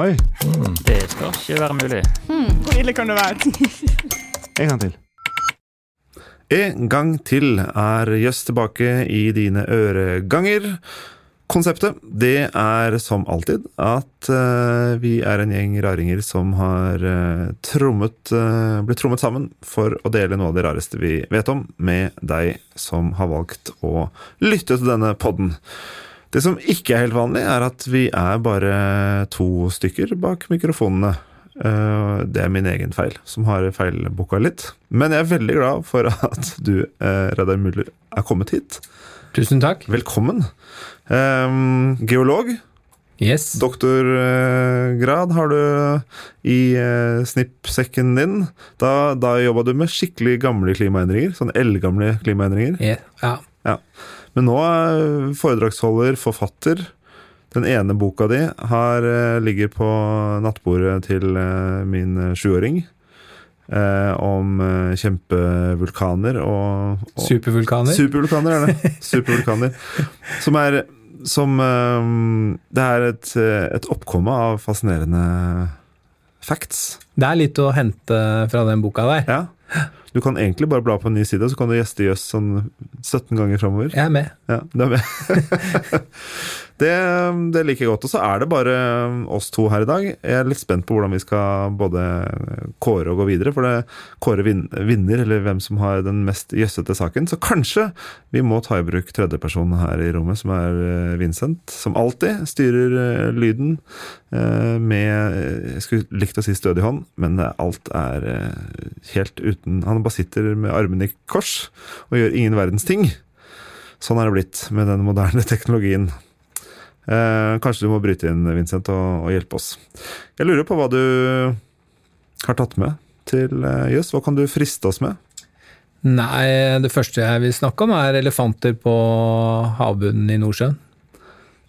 Oi, Det skal ikke være mulig. Hvor ille kan det være? en gang til. En gang til er Jøss tilbake i dine øreganger. Konseptet det er som alltid at uh, vi er en gjeng raringer som har uh, trommet, uh, blitt trommet sammen for å dele noe av det rareste vi vet om, med deg som har valgt å lytte til denne podden. Det som ikke er helt vanlig, er at vi er bare to stykker bak mikrofonene. Eh, Det er min egen feil, som har feilbooka litt. Men jeg er veldig glad for at du, eh, Reidar Muller, er kommet hit. Tusen takk. Velkommen. Um, geolog. Yes. Doktorgrad har du i eh, snippsekken din. Da, da jobba du med skikkelig gamle klimaendringer. Sånn eldgamle klimaendringer. Ja. ja. Men nå er foredragsholder, forfatter. Den ene boka di har, eh, ligger på nattbordet til eh, min eh, sjuåring. Eh, om kjempevulkaner og, og Supervulkaner. Supervulkaner er det. Supervulkaner. Som er Som Det er et, et oppkomme av fascinerende facts. det er litt å hente fra den boka der. Ja. Du kan egentlig bare bla på en ny side, så kan du gjeste Jøss sånn 17 ganger framover. Jeg er med. Ja, du er med. det, det liker jeg godt. Og så er det bare oss to her i dag. Jeg er litt spent på hvordan vi skal både kåre og gå videre. For det kåre vin, vinner, eller hvem som har den mest jøssete saken. Så kanskje vi må ta i bruk tredjepersonen her i rommet, som er eh, Vincent. Som alltid styrer eh, lyden eh, med Jeg skulle likt å si stødig hånd, men alt er helt uten Han bare sitter med armene i kors og gjør ingen verdens ting. Sånn er det blitt med den moderne teknologien. Eh, kanskje du må bryte inn, Vincent, og, og hjelpe oss. Jeg lurer på hva du har tatt med til eh, Jøss. Hva kan du friste oss med? Nei, det første jeg vil snakke om, er elefanter på havbunnen i Nordsjøen.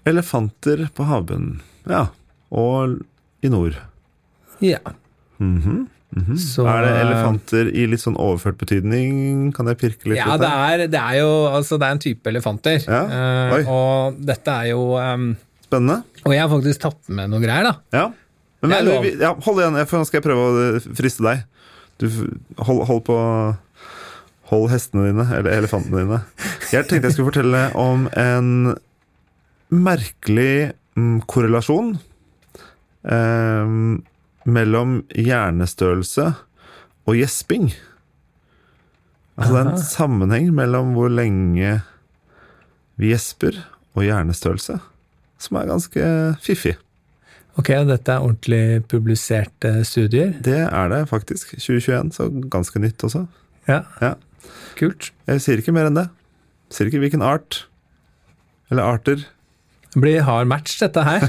Elefanter på havbunnen. Ja. Og i nord. Ja. Mhm, -hmm. Så, er det elefanter i litt sånn overført betydning? Kan jeg pirke litt? Ja, det er, det er jo altså, det er en type elefanter. Ja, Eh, oi. og dette er jo um, Spennende. Og jeg har faktisk tatt med noe greier, da. Ja. Men, men, vi- ja, hold igjen, for nå skal jeg prøve å eh, friste deg. Du, hold, hold på Hold hestene dine, eller elefantene dine. Jeg tenkte jeg skulle fortelle om en merkelig mm, korrelasjon eh, mellom hjernestørrelse og gjesping. Altså det er en sammenheng mellom hvor lenge vi gjesper og hjernestørrelse, som er ganske fiffig. Ok, og dette er ordentlig publiserte studier. Det er det faktisk. 2021, så ganske nytt også. Ja, Ja. kult. Jeg sier ikke mer enn det. Sier ikke hvilken art. Eller arter. Det blir hard match, dette her.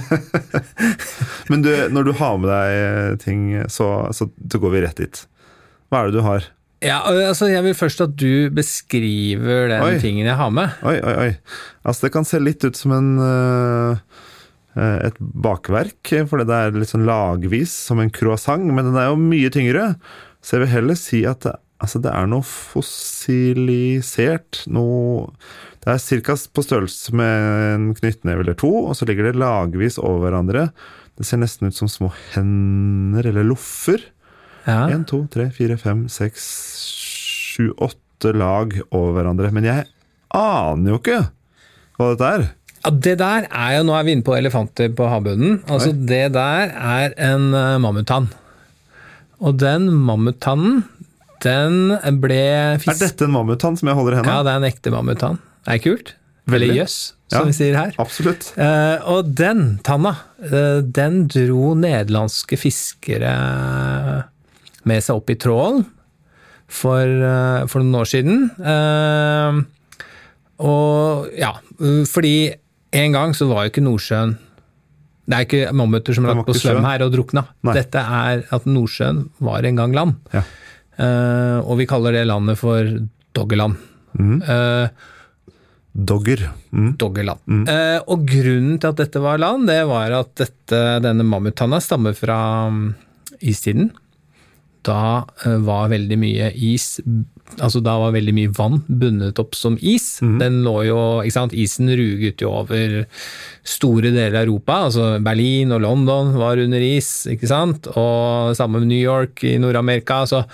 Men du, når du har med deg ting, så, så, så går vi rett dit. Hva er det du har? Ja, altså Jeg vil først at du beskriver den Oi. tingen jeg har med. Oi, oi, oi. Altså, det kan se litt ut som en et bakverk, fordi det er litt sånn lagvis, som en croissant, men den er jo mye tyngre. Så jeg vil heller si at det, altså, det er noe fossilisert, noe Det er ca. på størrelse med en knyttneve eller to, og så ligger det lagvis over hverandre. Det ser nesten ut som små hender eller loffer. Én, to, tre, fire, fem, seks, sju, åtte lag over hverandre. Men jeg aner jo ikke hva dette er. Ja, Det der er jo Nå er vi inne på elefanter på havbunnen. Altså Oi. Det der er en uh, mammutann. Og den mammuttannen, den ble fisk... Er dette en mammutann som jeg holder i Ja, det er en ekte mammutann. Er kult. Veldig. jøss, som Ja. vi sier her. Absolutt. Eh, og den tanna, eh, den dro nederlandske fiskere med seg opp i trålen for, eh, for noen år siden. Eh, og ja, fordi en gang så var jo ikke Nordsjøen Det er ikke mammuter som lagt på svøm her og drukna. Nei. Dette er at Nordsjøen var en gang land. Ja. Uh, og vi kaller det landet for Doggerland. Mm. Eh, Dogger. Mm. Doggerland. Eh, og grunnen til at dette var land, det var at dette, denne mammuttanna stammer fra mm, istiden. Da eh, var veldig mye is Altså da var veldig mye vann bundet opp som is. Den lå jo, ikke sant, Isen ruget jo over store deler av Europa. altså Berlin og London var under is, ikke sant. Og sammen med New York i Nord-Amerika. så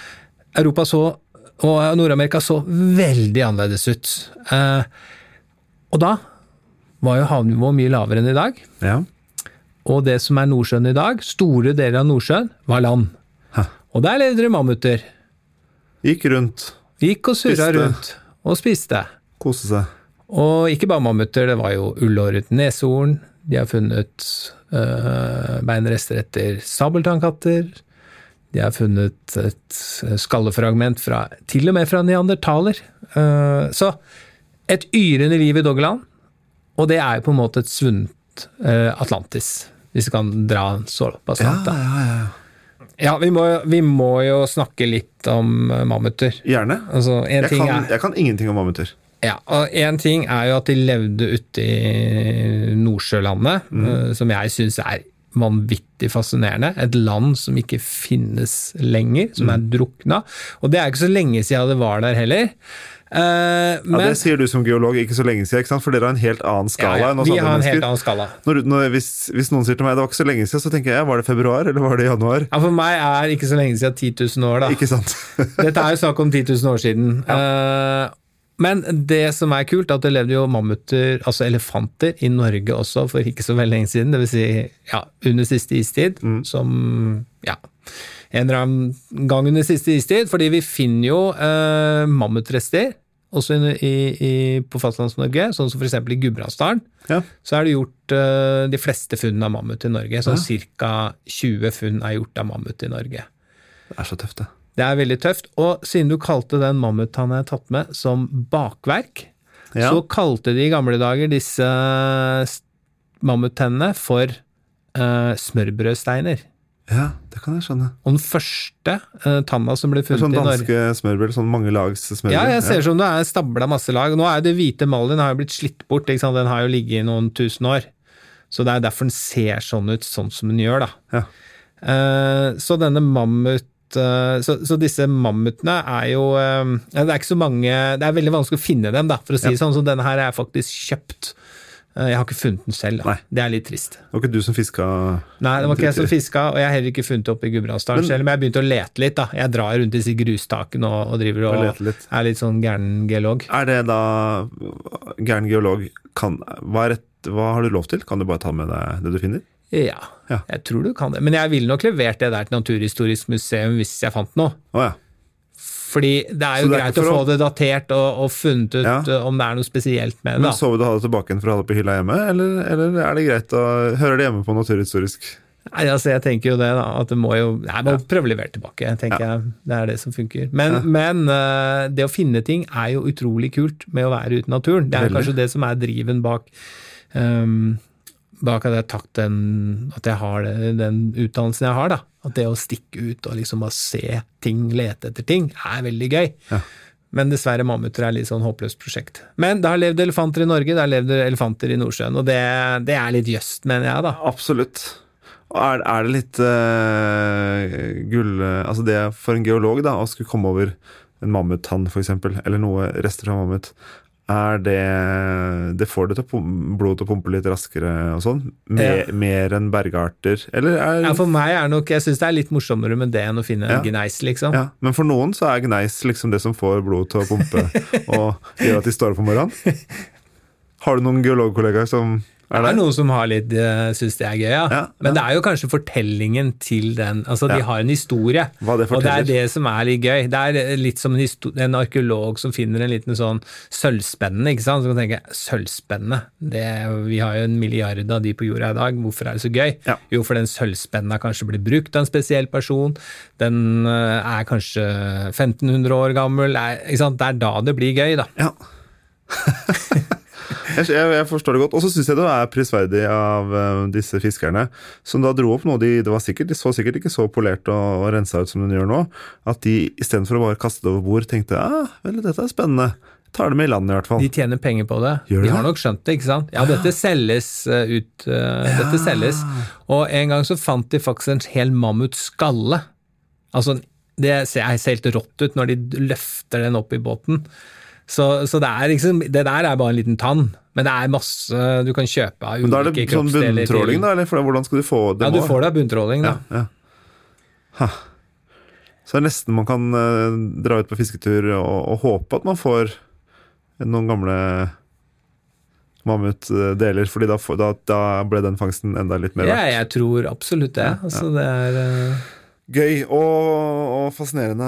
Europa så, og Nord-Amerika så veldig annerledes ut. Eh, og da var jo havnivået mye lavere enn i dag. Ja. Og det som er Nordsjøen i dag, store deler av Nordsjøen, var land. Hæ. Og der levde det mammuter. Gikk rundt, Gikk og surra rundt og spiste. koste seg. Og ikke bare mammuter, det var jo ullåret neshorn. De har funnet øh, beinrester etter sabeltannkatter. De har funnet et skallefragment fra, til og med fra neandertaler. Uh, så et yrende liv i Doggerland, og det er jo på en måte et svunnet eh, Atlantis. Hvis vi kan dra såpass langt, da. ja, ja. Ja, vi må, vi må jo snakke litt om eh, mammuter. Gjerne. Altså, Jeg ting kan, er jeg kan ingenting om mammuter. ja, og en ting er jo at de levde ute i Nordsjølandet, eh, som jeg syns er vanvittig fascinerende. Et land som ikke finnes lenger, som er drukna. Og det er ikke så lenge siden det var der heller. Eh, Ja, det sier du som geolog ikke så lenge siden, ikke sant? for dere har en helt annen skala Ja, ja, vi har en helt annen skala. Når, når, hvis, hvis noen sier til meg det var ikke så lenge siden, så tenker jeg var det februar eller var det januar? Ja, For meg er ikke så lenge siden 10 000 år, da. Ikke sant? Dette er jo snakk om 10 000 år siden. Eh, men det som er kult, er at det levde jo mammuter, altså elefanter, i Norge også for ikke så veldig lenge siden. Dvs. Si, ja, under siste istid, som ja, en eller annen gang under siste istid. Fordi vi finner jo eh, mammutrester også i, i, i, på Fastlands-Norge, sånn som f.eks. i Gudbrandsdalen. Ja. Så er det gjort eh, de fleste funn av mammut i Norge. Sånn ca. 20 funn er gjort av mammut i Norge. Det er så tøft, det. Det er veldig tøft. Og siden du kalte den mammuttann jeg har tatt med som bakverk, Ja. så kalte de i gamle dager disse mammuttennene for eh, smørbrødsteiner. Ja, det kan jeg skjønne. Og den første uh, tanna som ble er funnet sånn i Norge Sånn danske smørbrød, sånn mange lags smørbrød. Ja, jeg ser som det er stabla masse lag. Nå er det hvite mallen har jo blitt slitt bort, den har jo ligget i noen tusen år. Så det er derfor den ser sånn ut, sånn som den gjør, da. Ja. Uh, så denne mammut eh, så, så disse mammutene er jo Det er ikke så mange Det er veldig vanskelig å finne dem, da, for å si det sånn. Så denne her er faktisk kjøpt. Eh, Jeg har ikke funnet den selv, da. Nei. Det er litt trist. Det var ikke du som fiska Nei, det var ikke jeg som fiska, og jeg har heller ikke funnet det oppe i Gudbrandsdalen selv, men jeg begynte å lete litt, da. Jeg drar rundt disse grustakene og, og driver Og og, litt. er litt sånn gæren geolog. Er det da gæren geolog kan, hva, et, hva har du lov til? Kan du bare ta med deg det du finner? Ja, Ja. jeg tror du kan det. Men jeg ville nok levert det der til Naturhistorisk museum hvis jeg fant noe. Oh, ja. Fordi det er jo det er greit å få det datert og, og funnet ut Ja. om det er noe spesielt med det. Men så vil du ha det tilbake igjen for å ha det på hylla hjemme, eller, eller er det greit å Hører det hjemme på Naturhistorisk? Nei, altså jeg tenker jo det, da. At det må jo Nei, må prøve å levere tilbake, tenker jeg. Det er det som funker. Men, men uh, det å finne ting er jo utrolig kult med å være ute i naturen. Det er Veldig. kanskje det som er driven bak um, bak at jeg tatt den At jeg har det, den utdannelsen jeg har, da. At det å stikke ut og liksom bare se ting, lete etter ting, er veldig gøy. Ja. Men dessverre, mammuter er litt sånn håpløst prosjekt. Men det har levd elefanter i Norge, det har levd elefanter i Nordsjøen, og det, det er litt jøst, mener jeg, da. Absolutt. Og Er, er det litt uh, gull Altså det for en geolog da, å skulle komme over en mammuttann f.eks., eller noe rester fra mammut, er det Det får det til blodet til å pumpe litt raskere og sånn? Mer, Ja. mer enn bergarter? Eller er Ja, For meg er nok, jeg syns det er litt morsommere med det enn å finne Ja. en gneis, liksom. Ja, men for noen så er gneis liksom det som får blodet til å pumpe og gjør at de står opp om morgenen. Har du noen geologkollegaer som Det er er noen som har litt, uh, syns det er gøy, ja. Ja, Men ja. det er jo kanskje fortellingen til den Altså, de har en historie. Det Og det er det som er litt gøy. Det er eh, litt som en, en arkeolog som finner en liten sånn sølvspenne, ikke sant. Så kan tenke sølvspenne, det, vi har jo en milliard av de på jorda i dag, hvorfor er det så gøy? Jo, for den sølvspenna kanskje blir brukt av en spesiell person, den eh, er kanskje 1500 år gammel, er, ikke sant. Det er da det blir gøy, da. Ja. jeg, jeg, forstår det godt. Og så syns jeg det er prisverdig av uh, disse fiskerne, som da dro opp noe de, det var sikkert, de så sikkert ikke så polert og, og rensa ut som de gjør nå, at de istedenfor å bare kaste det over bord, tenkte ah, vel, dette er spennende. Tar det med i landet, i hvert fall. De tjener penger på det. Gjør de det? har nok skjønt det, ikke sant. Ja, dette selges eh, ut. ja. Dette selges. Og en gang så fant de faktisk en hel mammutskalle. Altså det ser ser helt rått ut når de løfter den opp i båten. Så, så det, er liksom, det der er bare en liten tann, men det er masse du kan kjøpe av Men da er det sånn bunntråling, da? Eller hvordan skal du få det? Ja, du får det av bunntråling, da. Ja, ja. Så det er nesten man kan uh, dra ut på fisketur og, og håpe at man får noen gamle mammutdeler, fordi da, da, da ble den fangsten enda litt mer Ja, verdt. jeg tror absolutt det. Altså, det er eh, Gøy og, og fascinerende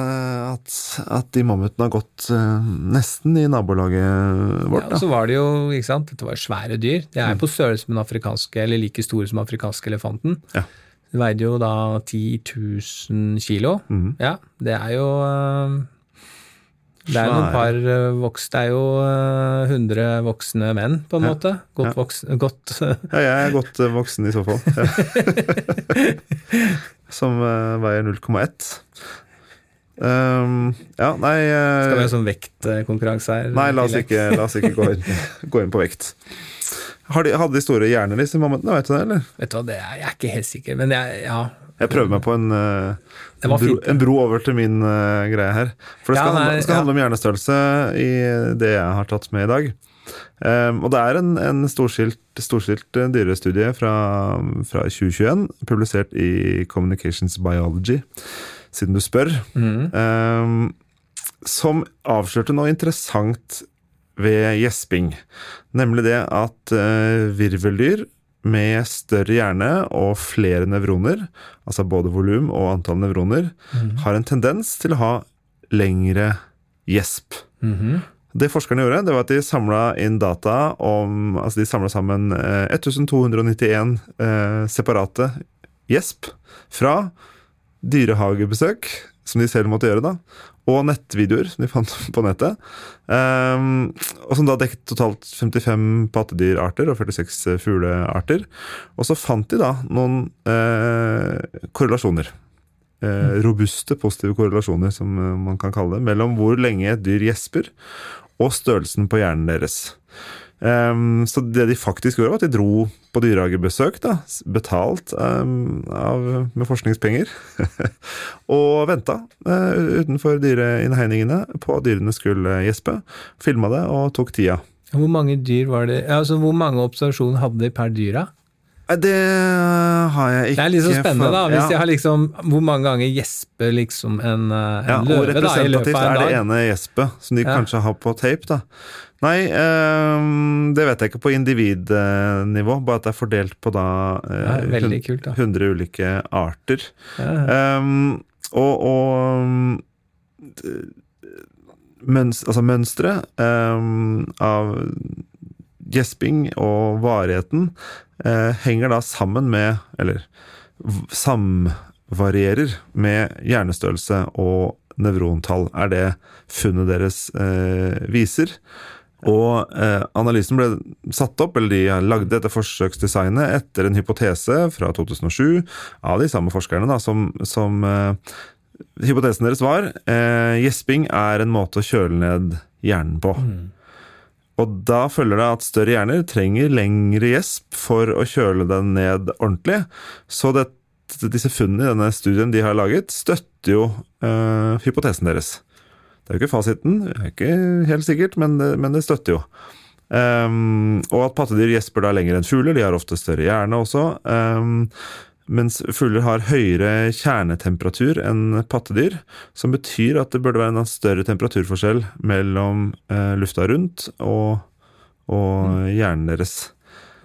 at, at de mammutene har gått uh, nesten i nabolaget vårt. Ja, og så var det jo, ikke sant, dette var svære dyr. De er på størrelse med den afrikanske, eller like store som den afrikanske elefanten. Ja. De veide jo da 10 000 kilo. Mm. Ja, det er jo uh, Det er noen par eh, voks, det er jo eh, 100 voksne menn, på en Ja. måte. Godt Ja. voksen godt Ja, jeg er godt voksen i så fall. Ja. Som eh, veier 0,1. Um, ja, nei eh, Skal vi ha sånn vektkonkurranse her? Nei, la oss ikke, la oss ikke gå, inn, gå inn på vekt. Har de, hadde de store hjerner, disse mammutene? Vet du det, eller? Vet du hva, det er, jeg er ikke helt sikker, men jeg, ja. Jeg prøver meg på en, eh, Det bro, en bro over til min uh, greie her. For det Ja, skal, handle, skal ja. handle om hjernestørrelse i det jeg har tatt med i dag. Um, og det er en, en storskilt, storskilt eh, dyrestudie fra, fra 2021, publisert i Communications Biology, siden du spør, mm. um, som avslørte noe interessant ved gjesping. Nemlig det at uh, virveldyr med større hjerne og flere nevroner, altså både volum og antall nevroner, har en tendens til å ha lengre gjesp. Mhm. Det forskerne gjorde, det var at de samla inn data om Altså de samla sammen eh, 1291 eh, separate gjesp fra dyrehagebesøk, som de selv måtte gjøre, da, og nettvideoer som de fant på nettet. ehm, og som da dekket totalt 55 pattedyrarter og 46 fuglearter. Og så fant de da noen eh, korrelasjoner. Eh, robuste, positive korrelasjoner, som eh, man kan kalle det, mellom hvor lenge et dyr gjesper, og størrelsen på hjernen deres. Um, så det de faktisk gjorde, var at de dro på dyrehagebesøk, da, betalt um, av, med forskningspenger, og venta uh, utenfor dyreinnhegningene på at dyrene skulle gjespe. Filma det og tok tida. Hvor mange dyr var det, altså hvor mange observasjoner hadde de per dyr da? Nei, Det har jeg ikke Det er litt så spennende da, hvis ja. jeg har liksom, hvor mange ganger gjesper liksom en, en Ja, løve da, løpet representativt av er det ene gjespet, som de Ja. kanskje har på tape. da. Nei, ehm, det vet jeg ikke på individnivå, bare at det er fordelt på da eh, Ja, kult da. 100 ulike arter. Ehm, og og mønst, altså mønsteret ehm, av gjesping og varigheten henger da sammen med Eller samvarierer med hjernestørrelse og nevrontall, er det funnet deres eh, viser. Og eh, analysen ble satt opp, eller de lagde dette forsøksdesignet etter en hypotese fra 2007 av de samme forskerne, da, som, som eh, Hypotesen deres var eh, gjesping er en måte å kjøle ned hjernen på. Og da følger det at større hjerner trenger lengre gjesp for å kjøle den ned ordentlig. Så det, disse funnene i denne studien de har laget, støtter jo øh, hypotesen deres. Det er jo ikke fasiten, det er ikke helt sikkert, men det, men det støtter jo. Um, og at pattedyr gjesper da lenger enn fugler, de har ofte større hjerne også. ehm, mens fugler har høyere kjernetemperatur enn pattedyr, som betyr at det burde være en større temperaturforskjell mellom eh, lufta rundt og, og hjernen deres.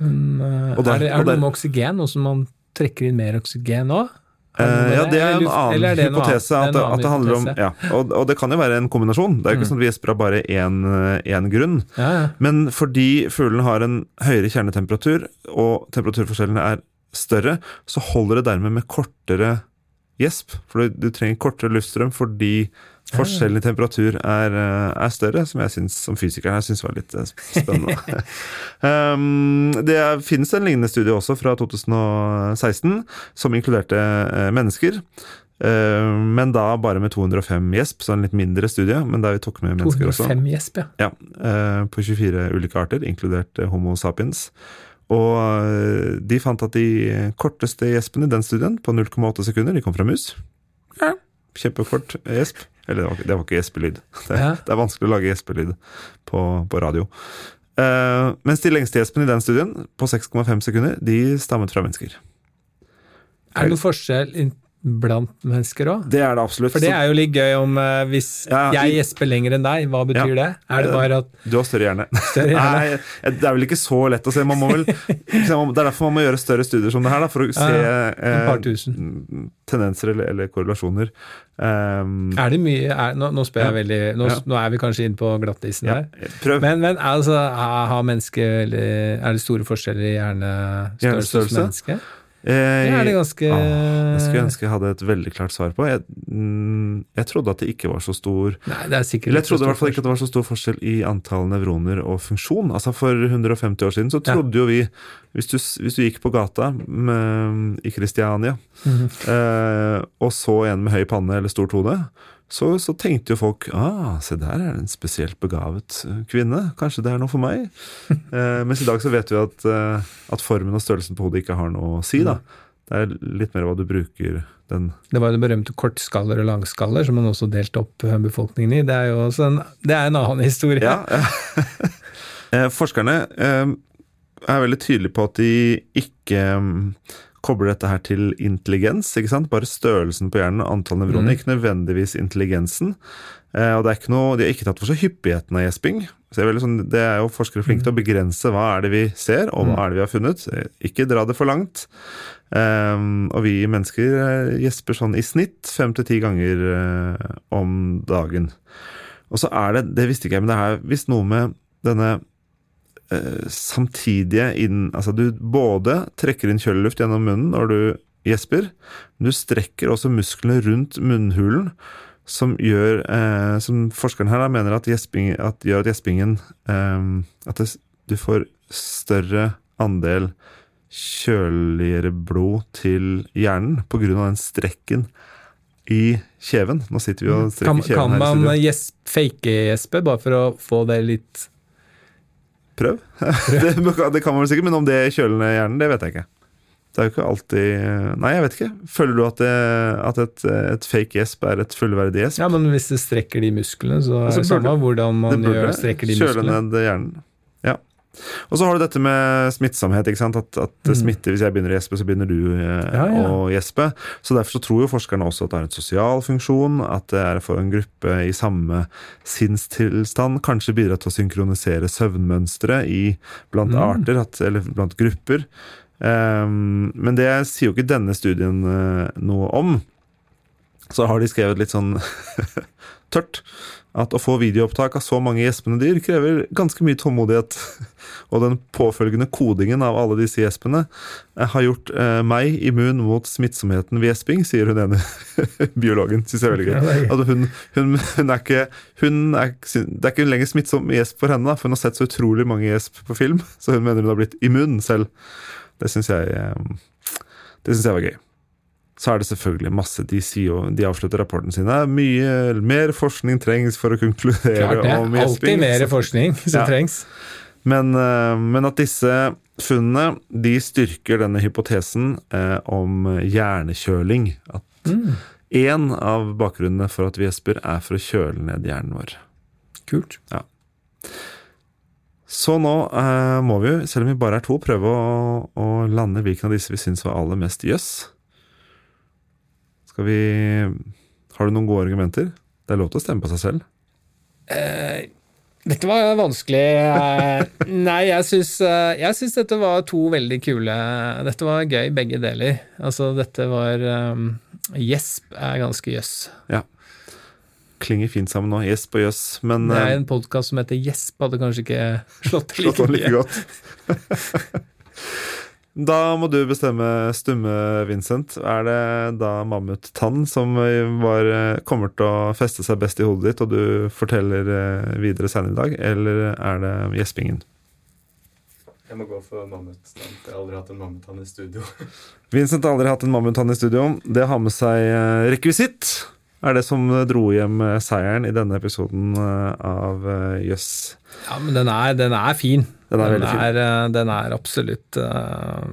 Men, eh, Og der- er det, er det noe med oksygen, noe som man trekker inn mer oksygen nå? Er Eh, ja, det er en annen er hypotese. At, Det at det handler om, ja, og, og det kan jo være en kombinasjon. Det er jo ikke sånn at vi gjesper av bare én én grunn. Ja, ja. Men fordi fuglene har en høyere kjernetemperatur, og temperaturforskjellene er større, så holder det dermed med kortere gjesp. For du, du trenger kortere luftstrøm fordi forskjellen i temperatur er, eh, er større, som jeg synes, som fysiker her syns var litt eh, spennende. um, det er- finnes en lignende studie også fra 2016, som inkluderte eh, mennesker. Men da bare med 205 gjesp, så en litt mindre studie. Men der vi tok med mennesker også. 205 gjesp, ja. Ja, på 24 ulike arter, inkludert Homo sapiens. Og eh, de fant at de korteste gjespene i den studien, på 0,8 sekunder, de kom fra mus. Ja, Kjempekort gjesp. Eller det var, ikke- det var ikke gjespelyd. Det, Ja. det er vanskelig å lage gjespelyd på, på radio. Uh, mens de lengste gjespene i den studien, på 6,5 sekunder, de stammet fra mennesker. Er det noen forskjell blant mennesker òg? Det er det absolutt. For det er jo litt gøy om uh, hvis Ja, jeg gjesper lenger enn deg, hva betyr Ja. det? Er det bare at Du har større hjerne. Større hjerne. Nei, det er vel ikke så lett å se. Man må vel, det er derfor man må gjøre større studier som det her, da, for å se Ja, eh, tendenser eller, eller korrelasjoner. Um, Er det mye er, nå, nå spør jeg veldig nå, nå er vi kanskje inne på glattisen her. Men, men altså, har mennesker Er det store forskjeller i hjernestørrelse hos Hjernestørrelse? Eh, det er det ganske ah, jeg skulle ønske jeg hadde et veldig klart svar på. Jeg, mm, jeg trodde at det ikke var så stor Nei, det er sikkert Eller jeg trodde i hvert fall ikke at det var så stor forskjell i antall nevroner og funksjon. Altså For 150 år siden så Ja. trodde jo vi Hvis du, hvis du gikk på gata med, i Kristiania Mhm. eh, og så en med høy panne eller stort hode, så, så tenkte jo folk ah, se der er det en spesielt begavet eh, kvinne, kanskje det er noe for meg. eh, mens i dag så vet vi at, eh, at formen og størrelsen på hodet ikke har noe å si. da. Det er litt mer hva du bruker den Det var jo det berømte kortskaller og langskaller, som man også delte opp eh, befolkningen i. Det er jo en, det er en annen historie. Ja, ja. Eh, Forskerne eh, er veldig tydelige på at de ikke mm, kobler dette her til intelligens. ikke sant? Bare størrelsen på hjernen antall nevroner, mm. ikke nødvendigvis intelligensen. Eh, og det er ikke noe, De har ikke tatt for seg hyppigheten av gjesping. Så det, er sånn, det er jo forskere flinke til å begrense hva er det vi ser, og hva er det vi har funnet. Eh, Ikke dra det for langt. Eh, og vi mennesker eh, gjesper sånn i snitt fem til ti ganger eh, om dagen. Og så er det, det visste ikke jeg, men det er visst noe med denne samtidige inn Altså du både trekker inn kjøleluft gjennom munnen når du gjesper, men du strekker også musklene rundt munnhulen, som gjør eh, Som forskeren her da, mener at, gjesping, at gjør at gjespingen eh, At det, du får større andel kjøligere blod til hjernen av den strekken i kjeven. Nå sitter vi og strekker Kan, kjeven kan her. Kan man fake-gjespe, bare for å få det litt Prøv. det, det kan man vel sikkert, men om det kjøler ned hjernen, det vet jeg ikke. Det er jo ikke alltid Nei, jeg vet ikke. Føler du at, det, at et, et fake gjesp er et fullverdig gjesp? Ja, men hvis det strekker de musklene, så er Altså, det samme hvordan man gjør strekker de kjøle musklene. ned hjernen. Og så har du dette med smittsomhet. ikke sant? At, at det Mm. smitter. Hvis jeg begynner å gjespe, så begynner du eh, Ja, ja. å gjespe. Så Derfor så tror jo forskerne også at det er en sosial funksjon. At det er for en gruppe i samme sinnstilstand. Kanskje bidra til å synkronisere søvnmønstre i, blant Mm. arter, at, eller blant grupper. Um, men det sier jo ikke denne studien uh, noe om. Så har de skrevet litt sånn tørt at å få videoopptak av så mange gjespende dyr krever ganske mye tålmodighet. Og den påfølgende kodingen av alle disse gjespene eh, har gjort eh, meg immun mot smittsomheten ved gjesping, sier hun ene biologen. Syns jeg er veldig gøy. At hun, hun, hun er ikke hun er, Det er ikke lenger smittsom gjesp for henne, for hun har sett så utrolig mange gjesp på film, så hun mener hun har blitt immun selv. Det syns jeg eh, Det synes jeg var gøy. Så er det selvfølgelig masse De sier de avslutter rapporten sin «Det er Mye mer forskning trengs for å konkludere Klart det. om Alltid mer forskning som Ja. trengs. Men, eh, men at disse funnene de styrker denne hypotesen eh, om hjernekjøling. At Mm. av bakgrunnene for at vi gjesper, er for å kjøle ned hjernen vår. Kult. Så nå eh, må vi, jo, selv om vi bare er to, prøve å, å lande hvilken av disse vi syns var aller mest jøss. Skal vi Har du noen gode argumenter? Det er lov til å stemme på seg selv. Eh, dette var vanskelig. Eh, Nei, jeg syns, eh, jeg syns dette var to veldig kule Dette var gøy, begge deler. Altså, dette var um, Gjesp er ganske jøss. Ja. Klinger fint sammen nå. Gjesp og jøss. Men Det er en podkast som heter Gjesp, hadde kanskje ikke slått til slått like like godt. Da må du bestemme, stumme Vincent. Er det da mammuttann som var, kommer til å feste seg best i hodet ditt, og du forteller eh, videre senere i dag, eller er det gjespingen? Jeg må gå for mammuttann. Jeg har aldri hatt en mammuttann i studio. Vincent har aldri hatt en mammuttann i studio. Det har med seg eh, rekvisitt. Er det som dro hjem eh, seieren i denne episoden eh, av Jøss. Jøss. Ja, men den er, den er fin. Den er den er, eh, den er absolutt eh,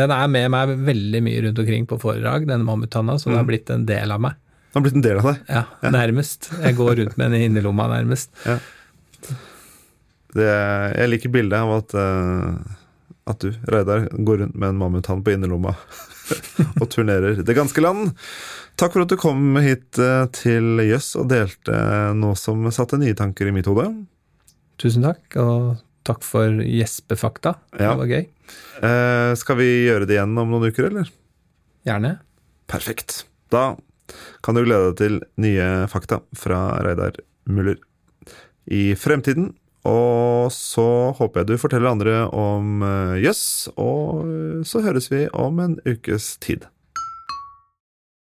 Den er med meg veldig mye rundt omkring på foredrag, denne mammuttanna, så den Mm. har blitt en del av meg. Den har blitt en del av deg. Ja, nærmest. Jeg går rundt med den i innerlomma, nærmest. Det, jeg liker bildet av at, eh, at du, Reidar, går rundt med en mammuthann på innerlomma og turnerer det ganske land. Takk for at du kom hit eh, til Jøss og delte noe som satte nye tanker i mitt hode. Tusen takk, og takk for gjespefakta. Ja. Det var gøy. Eh, skal vi gjøre det igjen om noen uker, eller? Gjerne. Perfekt. Da kan du glede deg til nye fakta fra Reidar Muller i fremtiden. Og så håper jeg du forteller andre om Jøss, jøss, og så høres vi om en ukes tid.